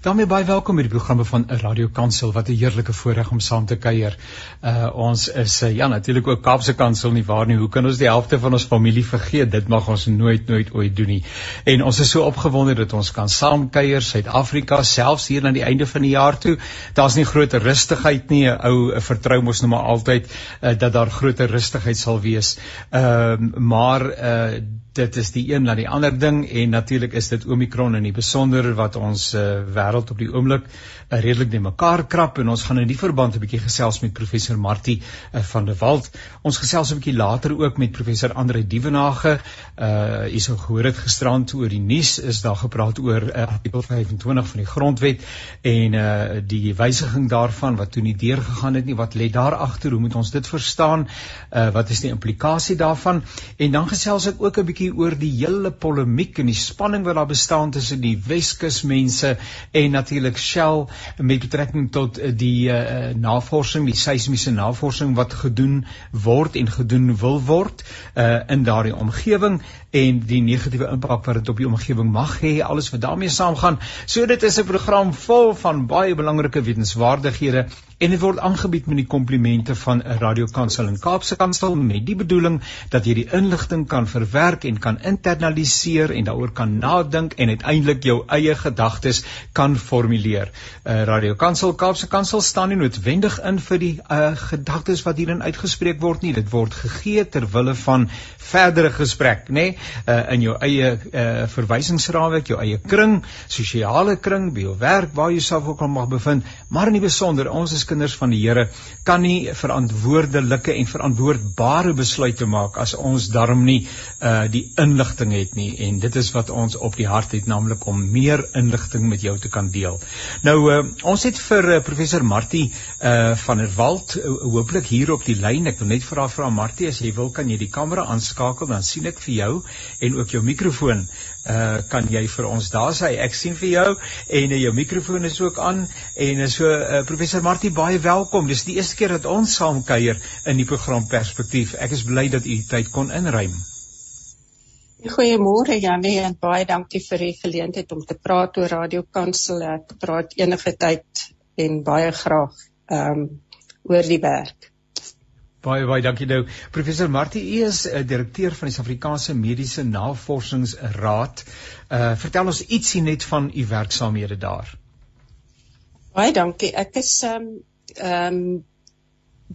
daarmee baie welkom by die programme van Radio Kansel wat 'n heerlike voorreg om saam te kuier. Uh ons is uh, ja natuurlik ook Kaapse Kansel nie waar nie. Hoe kan ons die helfte van ons familie vergeet? Dit mag ons nooit nooit ooit doen nie. En ons is so opgewonde dat ons kan saam kuier Suid-Afrika selfs hier aan die einde van die jaar toe. Daar's nie groot rustigheid nie. 'n Ou vertrou mos nou maar altyd uh, dat daar groot rustigheid sal wees. Ehm uh, maar uh dit is die een na die ander ding en natuurlik is dit Omicron in die besonder wat ons uh, wêreld op die oomblik uh, redelik net mekaar krap en ons gaan in die verband 'n bietjie gesels met professor Martie uh, van der Walt. Ons gesels 'n bietjie later ook met professor Andre Dievenage. Uh hier sou gehoor het gisterand oor die nuus is daar gepraat oor uh, artikel 25 van die grondwet en uh die wysiging daarvan wat toe nie deurgegaan het nie. Wat lê daar agter? Hoe moet ons dit verstaan? Uh wat is die implikasie daarvan? En dan gesels ek ook 'n bietjie bietjie oor die hele polemiek en die spanning wat daar bestaan tussen die Weskus mense en natuurlik Shell met betrekking tot eh, die uh, navorsing, die seismiese navorsing wat gedoen word en gedoen wil word uh, in daardie omgewing en die negatiewe impak wat dit op die omgewing mag hê, alles wat daarmee saamgaan. So dit is 'n program vol van baie belangrike wetenswaardighede en dit word aangebied met die komplimente van 'n radiokansel in Kaapse Kansel met die bedoeling dat jy die inligting kan verwerk en kan internaliseer en daaroor kan nadink en uiteindelik jou eie gedagtes kan formuleer. uh, Radiokansel Kaapse Kansel staan nie noodwendig in vir die uh, gedagtes wat hierin uitgespreek word nie. Dit word gegee ter wille van verdere gesprek, nê, nee? uh, in jou eie uh, verwysingsraamwerk, jou eie kring, sosiale kring, by jou werk, waar jy self ook al mag bevind, maar in die besonder ons is kinders van die Here kan nie verantwoordelike en verantwoordbare besluite maak as ons darm nie uh die inligting het nie en dit is wat ons op die hart het naamlik om meer inligting met jou te kan deel. Nou uh ons het vir uh, professor Martie uh van der Walt uh, hooplik hier op die lyn. Ek wil net vra vra Martie as jy wil kan jy die kamera aanskakel dan sien ek vir jou en ook jou mikrofoon uh kan jy vir ons daar sê ek sien vir jou en uh, jou mikrofoon is ook aan. En uh, so uh, professor Martie baie welkom. Dis die eerste keer dat ons saam kuier in die program perspektief ek is bly dat u tyd kon inruim. Goeiemôre Janie en baie dankie vir die geleentheid om te praat oor Radio Kansel. Ek praat enige tyd en baie graag um oor die werk Baie baie dankie nou. Professor Martie U is 'n uh, direkteur van die Suid-Afrikaanse Mediese Navorsingsraad. Uh vertel ons ietsie net van u werksaamhede daar. Baie dankie. Ek is ehm um, ehm um,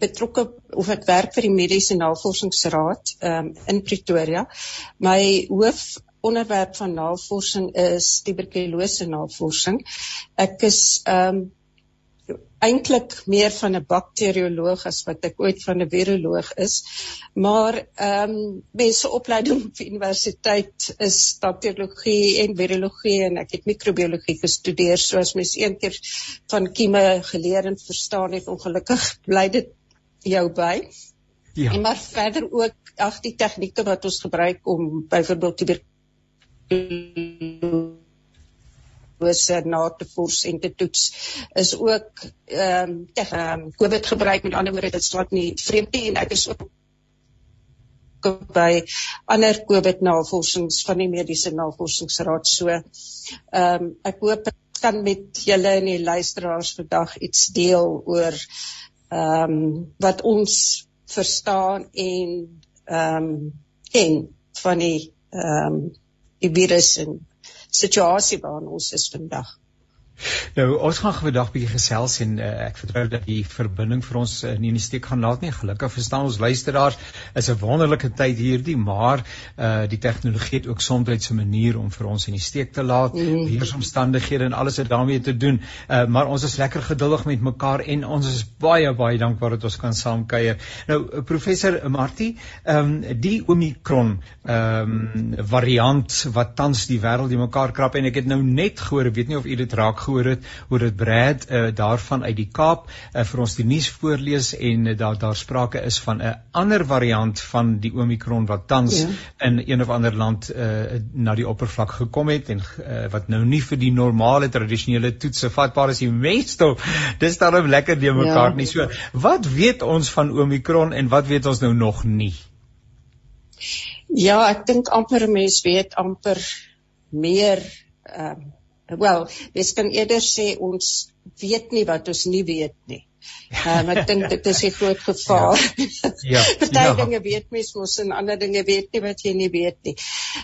betrokke of ek werk vir die Mediese Navorsingsraad ehm um, in Pretoria. My hoof onderwerp van navorsing is tuberkulose navorsing. Ek is ehm um, eintlik meer van 'n bakterioloog as wat ek ooit van 'n viroloog is. Maar ehm um, mense opleiding op universiteit is bakteriologie en virologie en ek het microbiologie gestudeer soos mens een keer van kieme geleer en verstaan het ongelukkig bly dit jou by. Ja. En maar verder ook ag die tegnieke wat ons gebruik om byvoorbeeld tuberkulose diagnose na te vors en te toets is ook ehm um, tegen um, COVID gebruik met ander woorde dit staan nie vreemd nie en ek is ook by ander COVID navorsings van die mediese navorsingsraad. So ehm um, ek hoop kan met julle en die luisteraars vandag iets deel oor ehm um, wat ons verstaan en ehm um, ken van die ehm um, die virus en situasie waarin ons is vandag. Nou ons gaan vandag bietjie gesels en uh, ek vertrou dat die verbinding vir ons uh, nie in die steek gaan laat nie. Gelukkig verstaan ons luisteraars is 'n wonderlike tyd hierdie, maar uh die tegnologie het ook soms 'n manier om vir ons in die steek te laat. Mm. Weersomstandighede en alles het daarmee te doen. Uh maar ons is lekker geduldig met mekaar en ons is baie baie dankbaar dat ons kan saamkuier. Nou professor Martie, ehm um, die Omicron ehm um, variant wat tans die wêreld die mekaar krap en ek het nou net gehoor, ek weet nie of u dit raak gehoor het hoe dit Brad uh, daarvan uit die Kaap uh, vir ons die nuus voorlees en uh, daar daar sprake is van 'n ander variant van die Omicron wat tans ja. in een of ander land uh, na die oppervlak gekom het en uh, wat nou nie vir die normale tradisionele toetse vatbaar is die meeste dis dan lekker die mekaar ja. nie so wat weet ons van Omicron en wat weet ons nou nog nie Ja, ek dink amper mense weet amper meer ehm um, wel, mens kan eerder sê ons weet nie wat ons nie weet nie. Um, ek dink dit is 'n groot gevaar. Ja. ja. Party ja. dinge weet mens mos en ander dinge weet nie wat jy nie weet nie.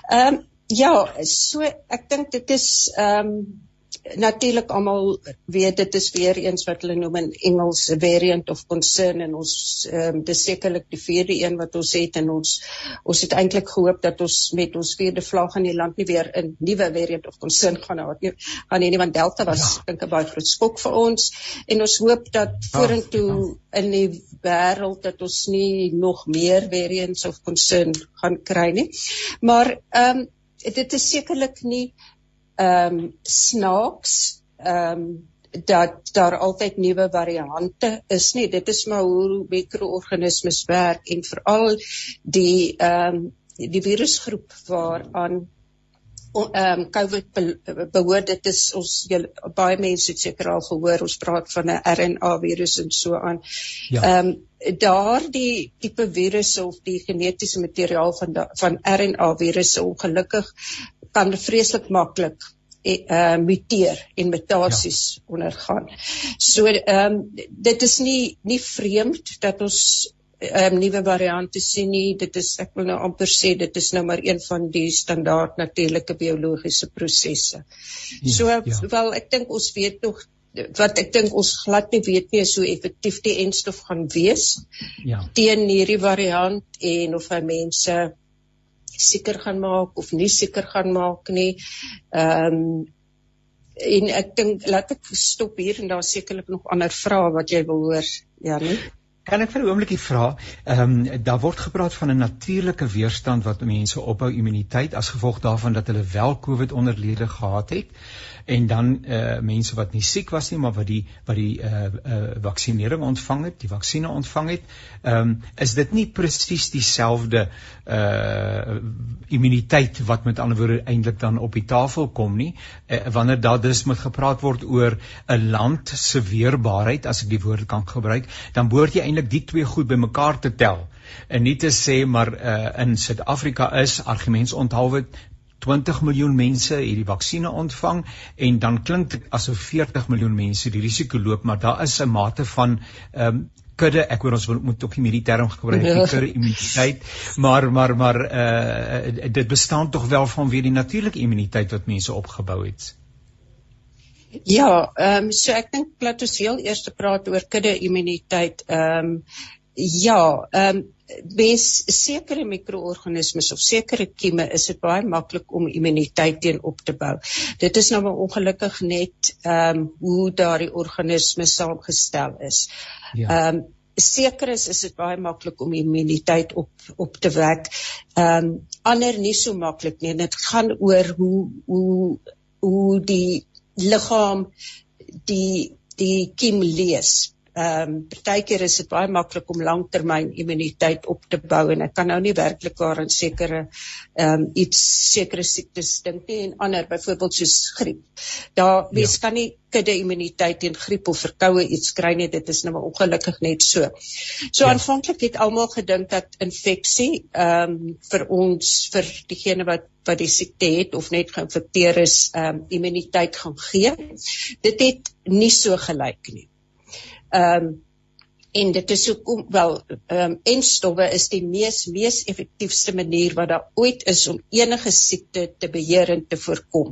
Ehm um, ja, so ek dink dit is ehm um, natuurlik almal weet dit is weer eens wat hulle noem in Engels variant of concern en ons ehm um, dis sekerlik die vierde een wat ons het en ons ons het eintlik gehoop dat ons met ons vierde vlag in die land nie weer 'n nuwe variant of concern gaan hê nie. Gaan nie want Delta was ja. dink 'n baie groot skok vir ons en ons hoop dat ja, vorentoe ja. in die wêreld dat ons nie nog meer variants of concern gaan kry nie. Maar ehm um, dit is sekerlik nie ehm um, snaaks ehm um, dat daar altyd nuwe variante is nie. Dit is maar hoe mikroorganismes werk en veral die ehm um, die virusgroep waaraan ehm um, COVID be behoort dit is ons jylle, baie mense het seker al gehoor ons praat van 'n RNA virus en so aan. Ja. Ehm ja. um, daardie tipe virusse of die genetiese materiaal van da, van RNA virusse ongelukkig kan vreeslik maklik uh muteer en mutasies ja. ondergaan. So ehm um, dit is nie nie vreemd dat ons um, nuwe variante sien nie. Dit is ek wil nou amper sê dit is nou maar een van die standaard natuurlike biologiese prosesse. Ja, so ja. wel ek dink ons weet nog wat ek dink ons glad nie weet nie so effektief die enstof gaan wees ja. teen hierdie variant en of hy mense seker gaan maak of nie seker gaan maak nie. Ehm um, en ek dink laat ek stop hier en daar sekerlik nog ander vrae wat jy wil hoor, Janie. Kan ek vir 'n oombliekie vra? Ehm um, daar word gepraat van 'n natuurlike weerstand wat mense opbou immuniteit as gevolg daarvan dat hulle wel COVID onderlede gehad het en dan uh mense wat nie siek was nie maar wat die wat die uh uh vaksinering ontvang het, die vaksines ontvang het, ehm um, is dit nie presies dieselfde uh immuniteit wat met ander woorde eintlik dan op die tafel kom nie uh, wanneer daar dus moet gepraat word oor 'n land se weerbaarheid as ek die woord kan gebruik, dan behoort jy eintlik die twee goed bymekaar te tel. En nie te sê maar uh, in Suid-Afrika is argumente onthou 20 miljoen mense het die vaksinne ontvang en dan klink dit asof 40 miljoen mense die risiko loop maar daar is 'n mate van ehm um, kudde ek hoor ons wil, moet ook nie meer die term gebruik ja. kudde immuniteit maar maar maar uh, dit bestaan tog wel van weer die natuurlike immuniteit wat mense opgebou het Ja, ehm um, so ek dink laat ons heel eers praat oor kudde immuniteit. Ehm um, ja, ehm um, mens sekere mikroorganismes of sekere kieme is dit baie maklik om immuniteit teen op te bou. Dit is nou maar ongelukkig net ehm um, hoe daardie organismes saamgestel is. Ja. Ehm um, seker is is dit baie maklik om immuniteit op op te wek. Ehm um, ander nie so maklik nie. Dit gaan oor hoe hoe hoe die liggaam die die kiem lees ehm um, partykeer is dit baie maklik om langtermyn immuniteit op te bou en ek kan nou nie werklik daar aan sekere ehm um, iets sekere siektes dink nie en ander byvoorbeeld soos griep. Daar mens ja. kan nie kudde immuniteit teen griep of verkoue iets kry nie, dit is nou maar ongelukkig net so. So ja. aanvanklik het almal gedink dat infeksie ehm um, vir ons vir diegene wat wat die siekte het of net geïnfekteer is, ehm um, immuniteit gaan gee. Dit het nie so gelyk nie. Ehm um, en dit is hoekom wel ehm um, en stowwe is die mees mees effektiefste manier wat daar ooit is om enige siekte te beheer en te voorkom.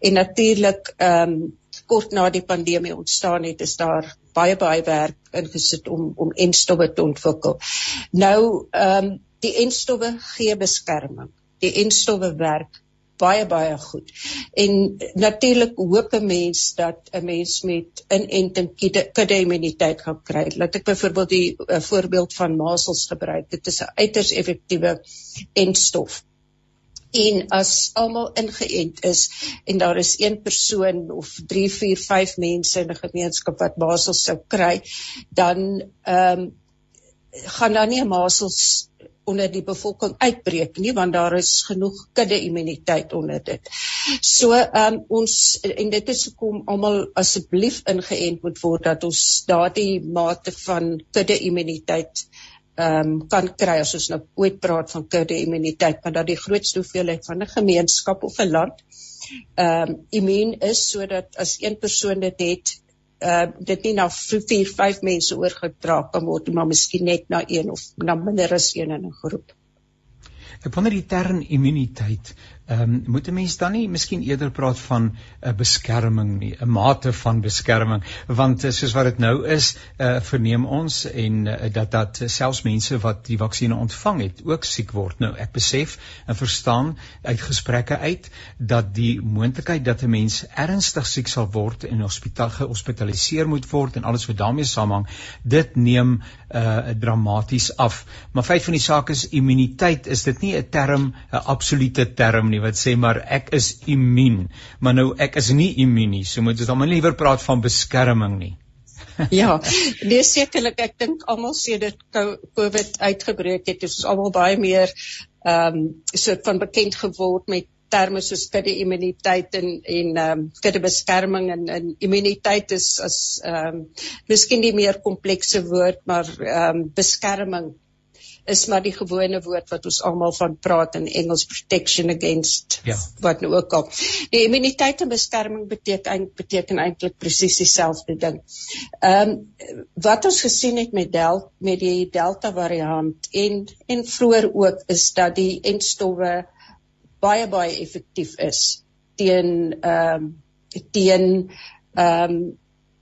En natuurlik ehm um, kort na die pandemie ontstaan het is daar baie baie werk ingesit om om enstowwe te ontwikkel. Nou ehm um, die enstowwe gee beskerming. Die enstowwe werk baie baie goed. En natuurlik hoop 'n mens dat 'n mens met inenting kudde immuniteit gaan kry. Laat ek byvoorbeeld die uh, voorbeeld van masels gebruik. Dit is 'n uiters effektiewe entstof. En as almal ingeënt is en daar is een persoon of 3, 4, 5 mense in 'n gemeenskap wat masels sou kry, dan ehm um, gaan daar nie 'n masels onder die bevolking uitbreek nie want daar is genoeg kudde immuniteit onder dit. So um, ons en dit is hoekom almal asseblief ingeënt moet word dat ons daardie mate van kudde immuniteit ehm um, kan kry as ons nou ooit praat van kudde immuniteit want dat die grootste hoeveelheid van 'n gemeenskap of 'n land ehm um, immuun is sodat as een persoon dit het uh dit nie na 4 5 mense oorgedra kan word maar miskien net na een of na minder as een in 'n groep. Ek wonder die term immuniteit Ehm um, moet 'n mens dan nie miskien eerder praat van 'n uh, beskerming nie, 'n mate van beskerming, want uh, soos wat dit nou is, uh, verneem ons en uh, dat dat uh, selfs mense wat die vaksinne ontvang het, ook siek word. Nou ek besef en verstaan uit gesprekke uit dat die moontlikheid dat 'n mens ernstig siek sal word en hospitaal gehospitaliseer moet word en alles wat daarmee saamhang, dit neem uh, dramaties af. Maar feit van die saak is immuniteit is dit nie 'n term, 'n absolute term nie nie wat sê maar ek is immuun, maar nou ek is nie immuun nie. So moet ons dan maar liewer praat van beskerming nie. ja, nee sekerlik ek dink almal sê dit COVID uitgebreek het, is almal baie meer ehm um, soort van bekend geword met terme soos kudde immuniteit en en ehm um, kudde beskerming en en immuniteit is as ehm um, miskien die meer komplekse woord maar ehm um, beskerming is maar die gewone woord wat ons almal van praat in Engels protection against ja. wat nou ook al. Die immuniteit en beskerming beteken beteken eintlik presies dieselfde ding. Ehm um, wat ons gesien het met del met die Delta variant en en vroeër ook is dat die entstowwe baie baie effektief is teen ehm um, teen ehm um,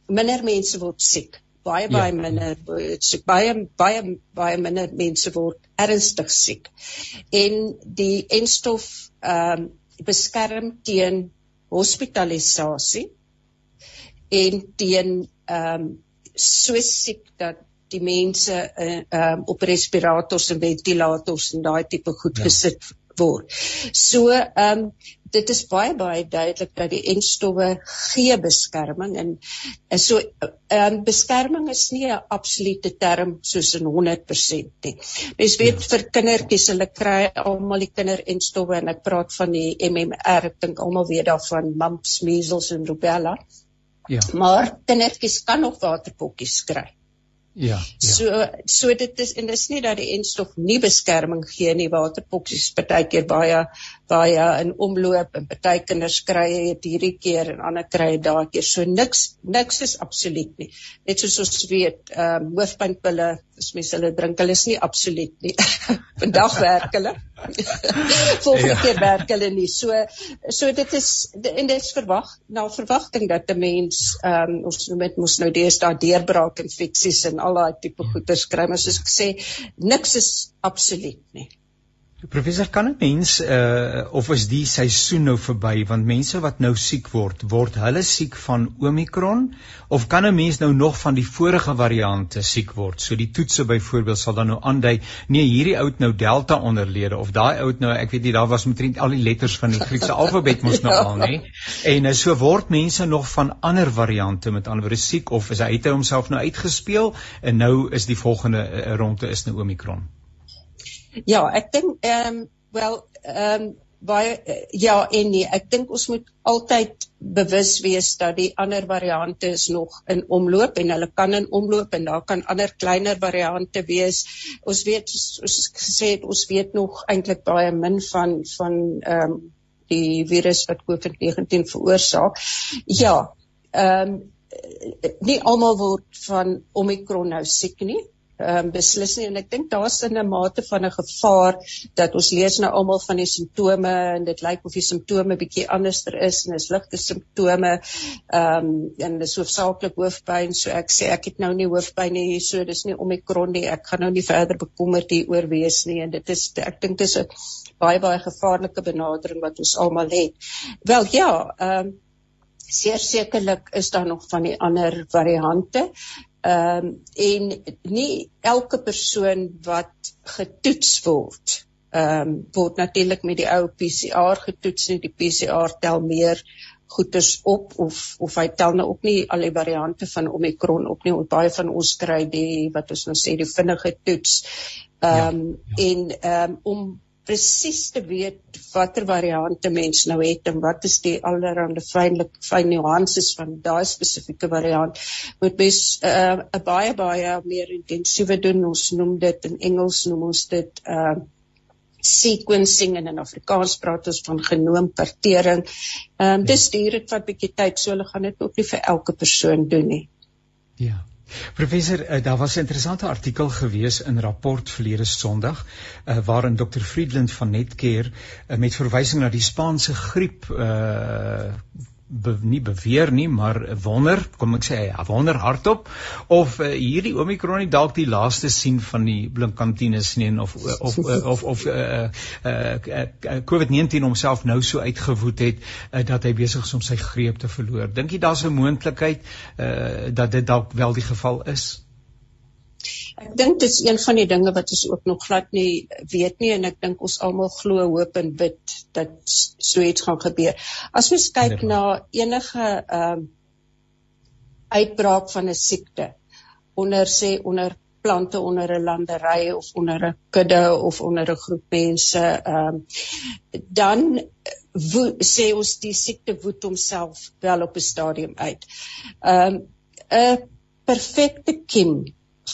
minder mense word siek baie baie ja. minder so baie baie baie minder mense word ernstig siek. En die enstof ehm um, beskerm teen hospitalisasie en teen ehm um, so siek dat die mense uh, ehm um, op respirators en ventilators en daai tipe goed ja. gesit word. So ehm um, dit is baie baie duidelik dat die enstowwe gee beskerming en, so ehm um, beskerming is nie 'n absolute term soos in 100% nie. Mens weet ja. vir kindertjies hulle kry almal die kinderenstowwe en ek praat van die MMR, ek dink almal weet daarvan mumps, measles en rubella. Ja. Maar kindertjies kan nog waterpokkies kry. Ja, ja. So so dit is en dit is nie dat die enstof nie beskerming gee nie. Waterpoksies partykeer baie baie in omloop en party kinders kry dit hierdie keer en ander kry dit daai keer. So niks niks is absoluut nie. Net soos ons weet, ehm um, hoofpynpille, as mense hulle drink, hulle is nie absoluut nie. Vandag werk hulle. Volgende ja. keer werk hulle nie. So so dit is en dit is verwag na verwagting dat 'n mens ehm um, ons noem dit mos nou deesdae deurbraak infeksies en al daai tipe goeters kry, maar soos ek sê, niks is absoluut nie. Professor, kan 'n mens uh of is die seisoen nou verby want mense wat nou siek word, word hulle siek van Omicron of kan 'n mens nou nog van die vorige variante siek word? So die toetse byvoorbeeld sal dan nou aandui, nee, hierdie oud nou Delta onderlede of daai oud nou, ek weet nie, daar was omtrent al die letters van die Griekse alfabet mos nou al, nê? En uh, so word mense nog van ander variante met ander woorde siek of is hy het hy homself nou uitgespeel en nou is die volgende uh, ronde is nou Omicron? Ja, ek dink ehm um, wel ehm um, baie uh, ja en nee, ek dink ons moet altyd bewus wees dat die ander variante is nog in omloop en hulle kan in omloop en daar kan ander kleiner variante wees. Ons weet soos gesê het, ons weet nog eintlik baie min van van ehm um, die virus wat COVID-19 veroorsaak. Ja, ehm um, nie almal word van Omicron nou siek nie um, beslis nie. En ek dink daar's 'n mate van 'n gevaar dat ons lees nou almal van die simptome en dit lyk of die simptome bietjie anderster is en is ligte simptome ehm um, en dis hoofsaaklik hoofpyn. So ek sê ek het nou nie hoofpyn nie so dis nie omikron nie. Ek gaan nou nie verder bekommerd hieroor wees nie. En dit is ek dink dis 'n baie baie gevaarlike benadering wat ons almal het. Wel ja ehm um, Seer sekerlik is daar nog van die ander variante. Ehm um, en nie elke persoon wat getoets word, ehm um, word natuurlik met die ou PCR getoets nie. Die PCR tel meer goeters op of of hy tel nou ook nie al die variante van Omicron op nie. Baie van ons kry die wat ons nou sê die vinnige toets. Ehm um, ja, ja. en ehm um, om presies te weet watter variante mens nou het en wat is die allerhande fynlik fyn nuances van daai spesifieke variant moet mens 'n uh, baie baie meer intensiewe doen ons noem dit in Engels noem ons dit uh sequencing en in Afrikaans praat ons van genoompartering. Ehm um, dis duur dit vat bietjie tyd, so hulle gaan dit ook nie vir elke persoon doen nie. Ja. Professor, uh, daar was 'n interessante artikel gewees in rapport verlede Sondag uh, waarin Dr. Friedland van Netcare uh, met verwysing na die Spaanse griep uh be, nie beweer nie, maar wonder, kom ek sê, ja, wonder hardop of uh, hierdie Omicron nie dalk die laaste sien van die blinkantines nie of of of of uh, uh, uh, COVID-19 homself nou so uitgewoed het uh, dat hy besig is om sy greep te verloor. Dink jy daar's 'n moontlikheid uh, dat dit dalk wel die geval is? Ek dink dit is een van die dinge wat ons ook nog glad nie weet nie en ek dink ons almal glo hoop en bid dat so iets gaan gebeur. As ons kyk na enige ehm um, uitbraak van 'n siekte onder sê onder plante onder 'n landery of onder 'n kudde of onder 'n groep mense ehm um, dan wo, sê ons die siekte woed homself wel op 'n stadium uit. Ehm um, 'n perfekte kiem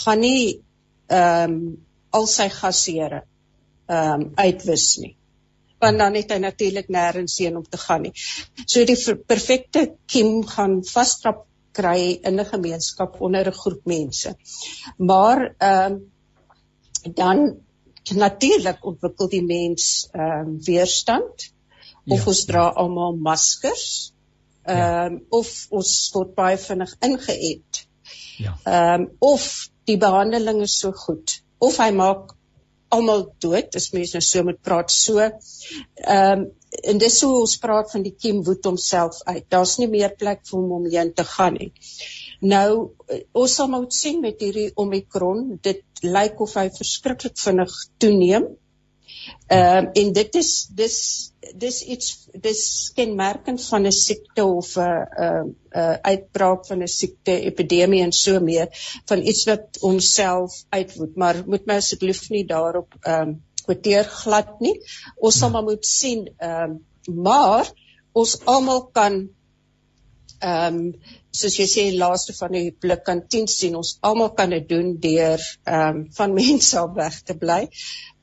gaan nie ehm um, al sy gasere ehm um, uitwis nie. Want dan het hy natuurlik nêrens heen om te gaan nie. So die perfekte kiem gaan vasdrap kry in 'n gemeenskap onder 'n groep mense. Maar ehm um, dan natuurlik ontwikkel die mens ehm um, weerstand of ja, ons dra ja. almal maskers. Ja. Ehm um, of ons word baie vinnig ingeënt. Ja. Ehm um, of die behandeling is so goed of hy maak almal dood as mens nou so moet praat so ehm um, en dis hoe ons praat van die kiem woed homself uit. Daar's nie meer plek vir hom om heen te gaan nie. Nou ons sal moet sien met hierdie omikron. Dit lyk of hy verskriklik vinnig toeneem Ehm uh, en dit is dis dis iets dis kenmerkend van 'n siekte of 'n 'n 'n uitbraak van 'n siekte epidemie en so meer van iets wat homself uitwoed. Maar moet my asseblief nie daarop ehm um, kwoteer glad nie. Ons sal maar moet sien ehm um, maar ons almal kan ehm um, soos jy sê laaste van die blik kan 10 sien ons almal kan dit doen deur ehm um, van mense af weg te bly.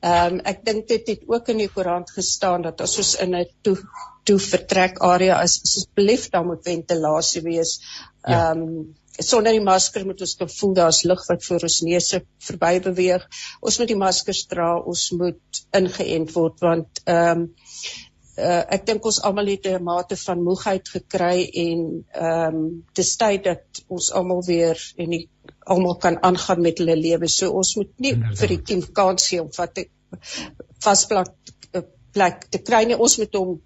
Ehm um, ek dink dit het ook in die koerant gestaan dat as ons in 'n toe toe vertrek area is asseblief daar moet ventilasie wees. Ja. Ehm ja. um, sonder die masker moet ons gevoel daar's lug wat voor ons neuse verby beweeg. Ons moet die maskers dra, ons moet ingeënt word want ehm um, uh, ek dink ons almal het 'n mate van moegheid gekry en ehm um, dis tyd dat ons almal weer en die almal kan aangaan met hulle lewe. So ons moet nie Inderdaad. vir die team kans gee om wat vasplek eh, plek te kry nie. Ons moet hom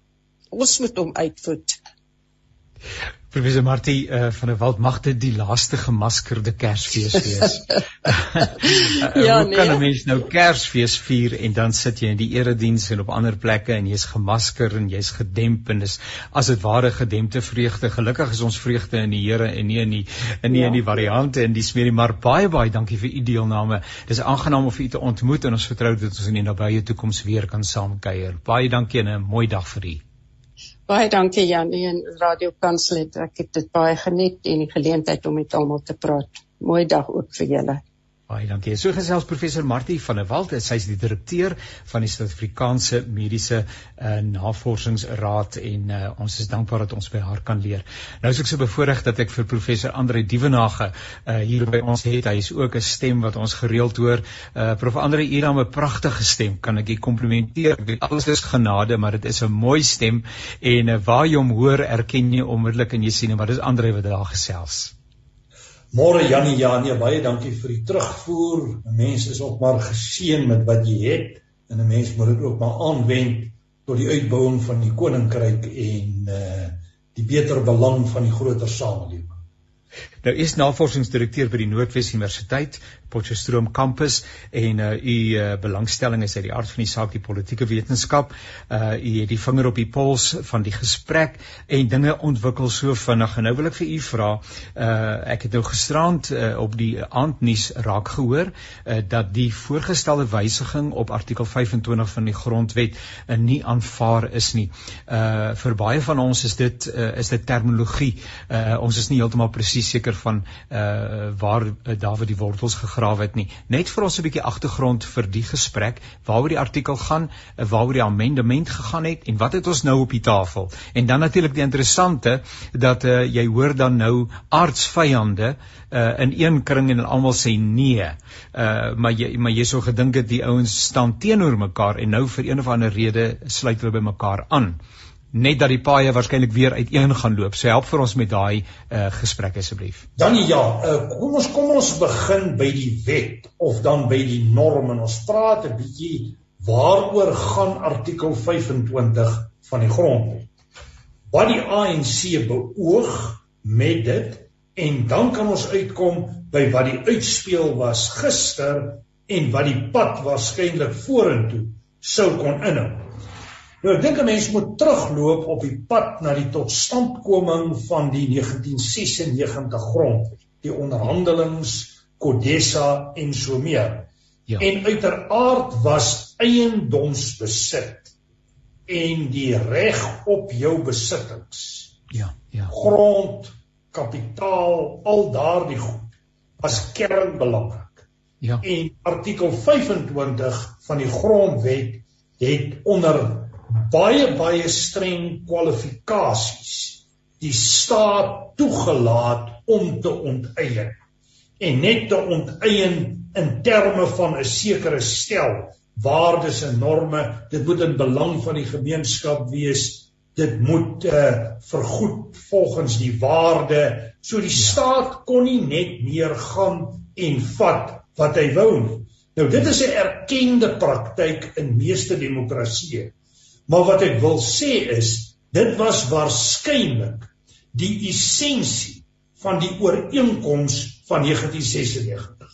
ons moet hom uitvoet. Professor Martie uh, van der Walt mag dit die laaste gemaskerde Kersfees wees. ja, Hoe nee. kan 'n mens nou Kersfees vier en dan sit jy in die erediens en op ander plekke en jy's gemasker en jy's gedemp en dis as dit ware gedempte vreugde. Gelukkig is ons vreugde in die Here en nie in die in nie ja. in die variante en die smeerie maar baie baie dankie vir u deelname. Dis aangenaam om u te ontmoet en ons vertrou dat ons in die nabye toekoms weer kan saamkuier. Baie dankie en 'n mooi dag vir u. Baie dankie Janie en Radio Kansel het ek het dit baie geniet en die geleentheid om met almal te praat. Mooi dag ook vir julle. Baie dankie. So gesels professor Martie van der Walt, sy is die direkteur van die Suid-Afrikaanse Mediese uh, Navorsingsraad en uh, ons is dankbaar dat ons by haar kan leer. Nou is ek so bevoorreg dat ek vir professor Andre Dievenage uh, hier by ons het. Hy is ook 'n stem wat ons gereeld hoor. Uh, prof Andre, u het 'n pragtige stem. Kan ek u komplimenteer? Ek weet alles is genade, maar dit is 'n mooi stem en uh, waar jy hom hoor, erken jy onmiddellik en jy sien hom, maar dis Andre wat daar gesels. Môre Janie Janie, baie dankie vir die terugvoer. 'n Mens is ook maar geseën met wat jy het en 'n mens moet dit ook maar aanwend tot die uitbouing van die koninkryk en uh die beter belang van die groter samelewing. Nou is navorsingsdirekteur by die Noordwes Universiteit Potchefstroom kampus en uh, u uh, belangstelling is uit die aard van die saak die politieke wetenskap. Uh u het die vinger op die pols van die gesprek en dinge ontwikkel so vinnig. En nou wil ek vir u vra, uh ek het nou gisterand uh, op die aandnuus raak gehoor uh, dat die voorgestelde wysiging op artikel 25 van die grondwet uh, nie aanvaar is nie. Uh vir baie van ons is dit uh, is dit terminologie. Uh ons is nie heeltemal presies presies seker van uh waar uh, Dawid die wortels gegrawe het nie. Net vir ons 'n bietjie agtergrond vir die gesprek, waaroor die artikel gaan, uh, waaroor die amendement gegaan het en wat het ons nou op die tafel? En dan natuurlik die interessante dat uh jy hoor dan nou aardsvyande uh in een kring en almal sê nee. Uh maar jy maar jy sou gedink het die ouens staan teenoor mekaar en nou vir een of ander rede sluit hulle by mekaar aan net dat die paaie waarskynlik weer uiteen gaan loop. So help vir ons met daai uh, gesprek asseblief. Dan ja, uh, kom ons kom ons begin by die wet of dan by die norm en ons praat 'n bietjie waaroor gaan artikel 25 van die grondwet. Wat die ANC beoog met dit en dan kan ons uitkom by wat die uitspeel was gister en wat die pad waarskynlik vorentoe sou kon inhou. Nou ek dink 'n mens moet terugloop op die pad na die totstandkoming van die 1996 grondwet, die onderhandelings, Kodessa en so meer. Ja. En uiteraard was eiendomsbesit en die reg op jou besittings. Ja, ja. Grond, kapitaal, al daardie goed was kernbelangrik. Ja. En artikel 25 van die grondwet het onder baie baie streng kwalifikasies die staat toegelaat om te onteien en net te onteien in terme van 'n sekere stel. Waardes en norme dit moet in belang van die gemeenskap wees. Dit moet uh, vergoed volgens die waarde. So die staat kon nie net meer gaan en vat wat hy wou nie. Nou dit is 'n erkende praktyk in meeste demokratieë Maar wat ek wil sê is dit was waarskynlik die essensie van die ooreenkoms van 1996.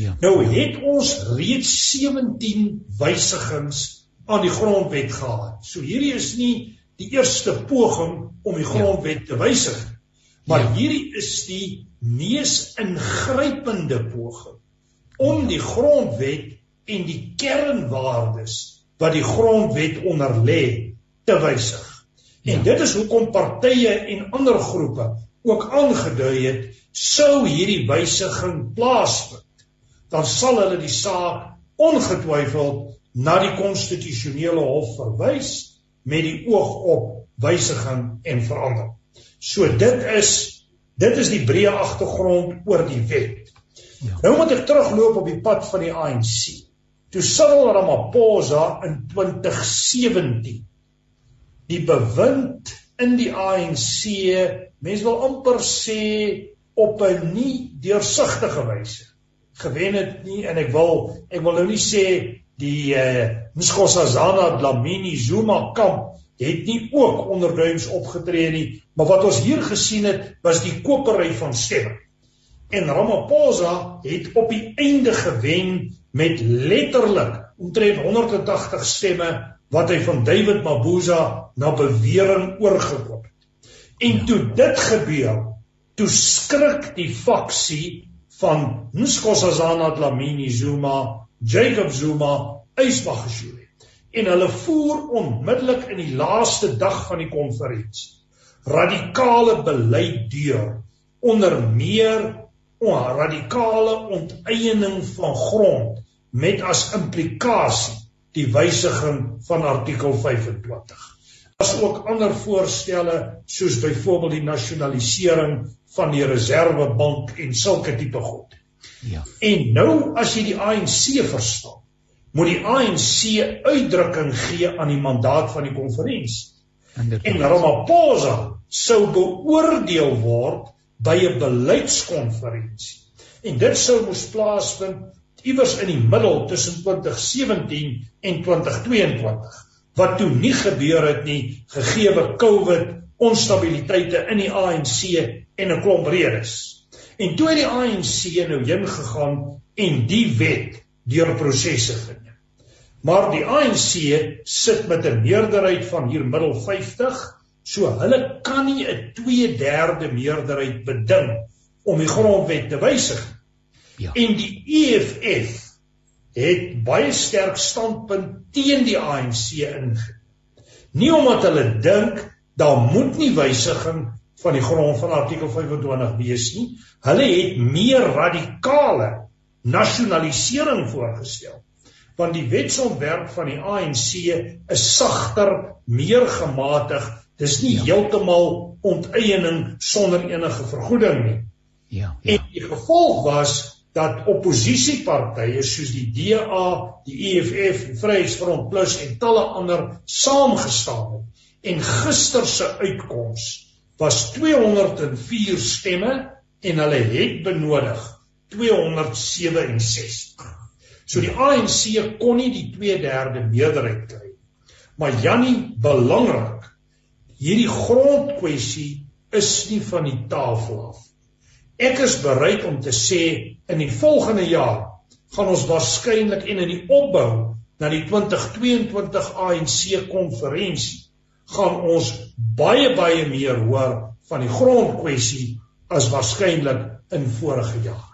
Ja. Nou het ons reeds 17 wysigings aan die grondwet gehad. So hierdie is nie die eerste poging om die grondwet te wysig nie. Maar ja. hierdie is die mees ingrypende poging om die grondwet en die kernwaardes wat die grondwet onder lê te wysig. En ja. dit is hoekom partye en ander groepe ook aangedui het sou hierdie wysiging plaasvind, dan sal hulle die saak ongetwyfeld na die konstitusionele hof verwys met die oog op wysiging en verandering. So dit is dit is die breë agtergrond oor die wet. Ja. Nou moet ek terugloop op die pad van die ANC. Toe Cyril Ramaphosa in 2017 die bewind in die ANC, mense wil amper sê op 'n nie deursigtige wyse gewen het nie en ek wil ek wil nou nie sê die eh Nkosazana Dlamini Zuma kamp het nie ook onderduins opgetree nie, maar wat ons hier gesien het was die kopery van stemme. En Ramaphosa het op die einde gewen met letterlik omtrent 180 stemme wat hy van David Mabuza na bewering oorgekom het. En toe dit gebeur, toe skrik die faksie van Nkosazana Dlamini Zuma, Jacob Zuma, Ysbagashule en hulle voer onmiddellik in die laaste dag van die konferensie radikale beleid deur onder meer 'n radikale onteiening van grond met as implikasie die wysiging van artikel 25. Daar's ook ander voorstelle soos byvoorbeeld die nasionalisering van die reservebank en sulke tipe goed. Ja. En nou as jy die ANC verstaan, moet die ANC uitdrukking gee aan die mandaat van die konferensie. En Ramaphosa sou beoordeel word by 'n beleidskonferensie. En dit sou moes plaasvind iewers in die middel tussen 2017 en 2022 wat toe nie gebeur het nie gegeewe COVID onstabiliteite in die ANC en 'n klomp redes. En toe het die ANC nou heen gegaan en die wet deur prosesse geneem. Maar die ANC sit met 'n meerderheid van hier middel 50, so hulle kan nie 'n 2/3 meerderheid beding om die grondwet te wysig nie. Ja. En die EFF het baie sterk standpunt teen die ANC ingeneem. Nie omdat hulle dink daar moet nie wysiging van die grond van artikel 25 wees nie. Hulle het meer radikale nasionalisering voorgestel. Want die wetsontwerp van die ANC is sagter, meer gematig. Dis nie ja. heeltemal onteiening sonder enige vergoeding nie. Ja, ja. En die gevolg was dat oppositiepartye soos die DA, die EFF, Vryheidsfront Plus en talle ander saamgestaan het. En gister se uitkoms was 204 stemme en hulle het benodig 267. So die ANC kon nie die 2/3 meerderheid kry. Maar Jannie, belangrik, hierdie grondkwessie is nie van die tafel af. Ek is bereid om te sê in die volgende jaar gaan ons waarskynlik en in die opbou na die 2022 ANC konferensie gaan ons baie baie meer hoor van die grondkwessie as waarskynlik in vorige jare.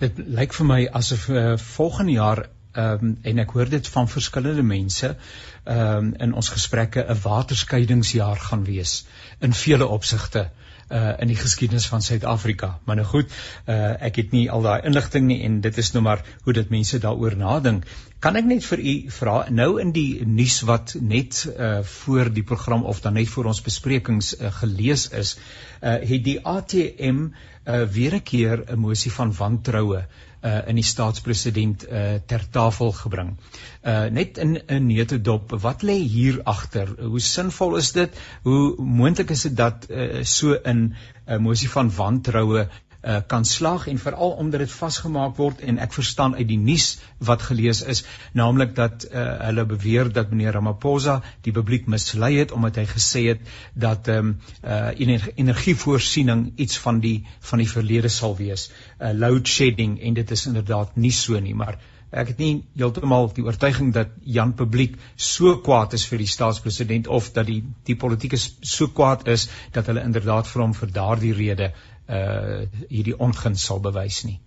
Dit lyk vir my asof uh, volgende jaar ehm um, en ek hoor dit van verskillende mense ehm um, in ons gesprekke 'n waterskeidingsjaar gaan wees in vele opsigte uh in die geskiedenis van Suid-Afrika. Maar nou goed, uh ek het nie al daai inligting nie en dit is nou maar hoe dit mense daaroor nadink. Kan ek net vir u vra nou in die nuus wat net uh voor die program of dan net voor ons besprekings uh, gelees is, uh het die ATM uh weer 'n keer 'n mosie van wantroue uh in die staatspresident uh ter tafel gebring. Uh net in 'n neutedop, wat lê hier agter? Hoe sinvol is dit? Hoe moontlik is dit dat uh so 'n uh, mosie van wantroue uh, kan slag en veral omdat dit vasgemaak word en ek verstaan uit die nuus wat gelees is naamlik dat uh, hulle beweer dat meneer Ramaphosa die publiek mislei het omdat hy gesê het dat ehm um, uh, energievoorsiening iets van die van die verlede sal wees uh, load shedding en dit is inderdaad nie so nie maar ek het nie heeltemal die oortuiging dat Jan Publiek so kwaad is vir die staatspresident of dat die die politiek so kwaad is dat hulle inderdaad vir hom vir daardie rede uh hierdie ongun sal bewys nie.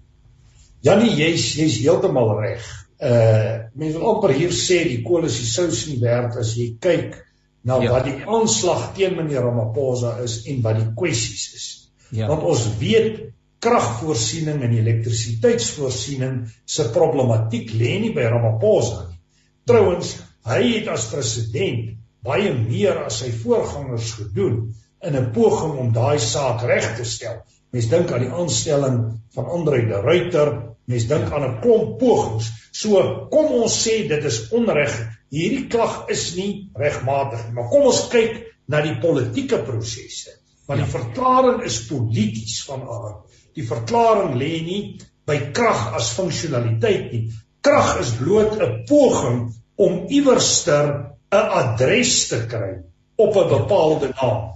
Janie, jy's jy's heeltemal reg. Uh mense wil amper hier sê die kool is die sous nie werd as jy kyk na ja. wat die aanslag teen meneer Ramaphosa is en wat die kwessies is. Ja. Want ons weet kragvoorsiening en elektrisiteitsvoorsiening se problematiek lê nie by Ramaphosa nie. Trouwens, hy het as president baie meer as sy voorgangers gedoen in 'n poging om daai saak reg te stel. Mens dink aan die aanstelling van Andre de Ruyter, mens dink aan 'n klomp pogings. So kom ons sê dit is onreg. Hierdie klag is nie regmatig nie, maar kom ons kyk na die politieke prosesse. Want die ja. verklaring is polities van aard. Die verklaring lê nie by krag as funksionaliteit nie. Krag is bloot 'n poging om iewerster 'n adres te kry op 'n bepaalde naam.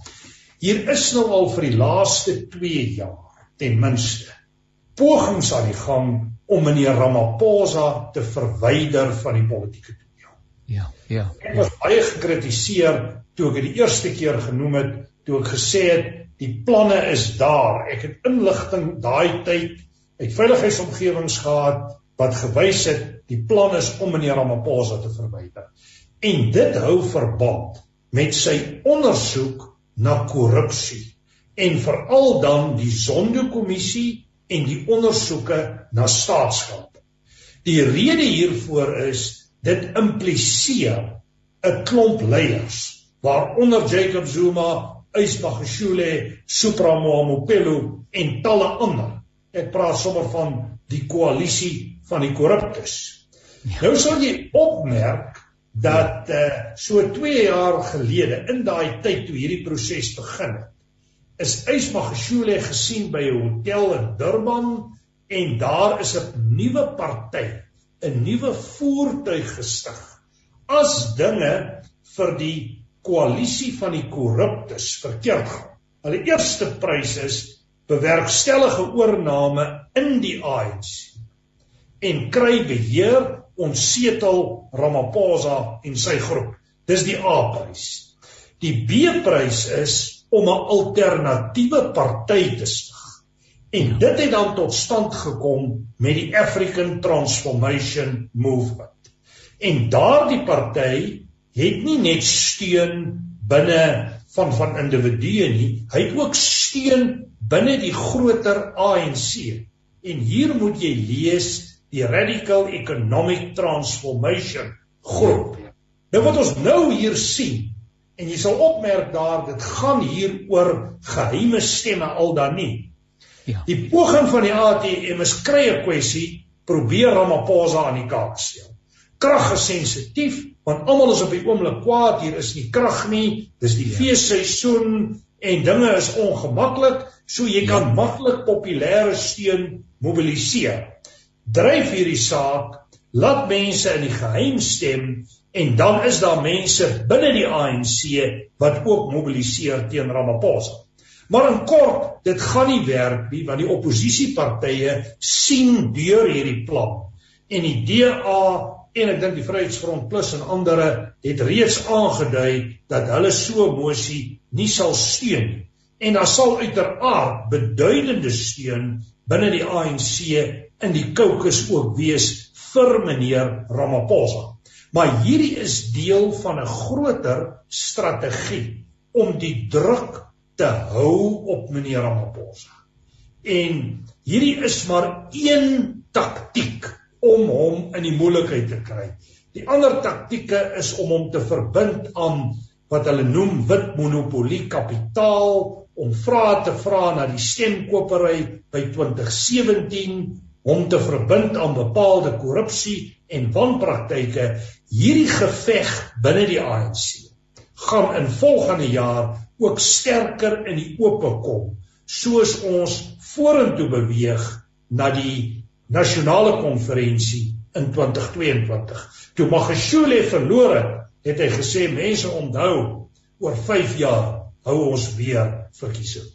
Hier is nou al vir die laaste 2 jaar ten minste pogings aan die gang om meneer Ramaphosa te verwyder van die politieke toneel. Ja, ja. Ek was baie gekritiseer toe ek dit die eerste keer genoem het, toe ek gesê het die planne is daar. Ek het inligting daai tyd uit veiligheidsomgewings gehad wat gewys het die plan is om meneer Ramaphosa te verwyder. En dit hou verband met sy ondersoek na korrupsie en veral dan die Zondo-kommissie en die ondersoeke na staatsskuld. Die rede hiervoor is dit impliseer 'n klomp leiers waaronder Jacob Zuma, Ysmagashule, Supra Mahumapelo en talle ander. Ek praat sommer van die koalisie van die korruptes. Nou sal jy opmerk dat uh, so 2 jaar gelede in daai tyd toe hierdie proses begin het is Ysmagashule gesien by 'n hotel in Durban en daar is 'n nuwe party 'n nuwe voertuig gestig as dinge vir die koalisie van die korruptes verkeerd gaan. Hulle eerste prys is bewerkstellige oorname in die ANC en kry beheer onsetel Ramaphosa en sy groep. Dis die A-prys. Die B-prys is om 'n alternatiewe party te stig. En dit het dan tot stand gekom met die African Transformation Movement. En daardie party het nie net steun binne van van individue nie. Hy het ook steun binne die groter ANC. En hier moet jy lees die Radical Economic Transformation groep. Nou wat ons nou hier sien en jy sal opmerk daar dit gaan hier oor geheime stemme al dan nie. Ja. Die poging van die ATM is krye kwessie probeer Ramaphosa aan die kaak stel. Krag is sensitief want almal is op die oomblik kwaad hier is nie krag nie dis die ja. feesseisoen en dinge is ongemaklik so jy kan ja. maklik populêre steun mobiliseer dryf hierdie saak laat mense in die geheim stem en dan is daar mense binne die ANC wat ook mobiliseer teen Ramaphosa maar in kort dit gaan nie werk nie want die oppositiepartye sien deur hierdie plan en die DA en ek dink die Vryheidsfront Plus en ander het reeds aangedui dat hulle so 'n mosie nie sal steun nie. En daar sal uiteraard beduidende steun binne die ANC in die caucus ook wees vir meneer Ramaphosa. Maar hierdie is deel van 'n groter strategie om die druk te hou op meneer Ramaphosa. En hierdie is maar een taktiek om hom in die moeilikheid te kry. Die ander taktieke is om hom te verbind aan wat hulle noem wit monopolie kapitaal om vrae te vra na die stemkopery by 2017 om te verbind aan bepaalde korrupsie en wanpraktyke hierdie geveg binne die ANC gaan in volgende jaar ook sterker in die oop kom soos ons vorentoe beweeg na die nasionale konferensie in 2022. Toe Magashule verloor het, het hy gesê mense onthou oor 5 jaar hou ons weer verkiesing.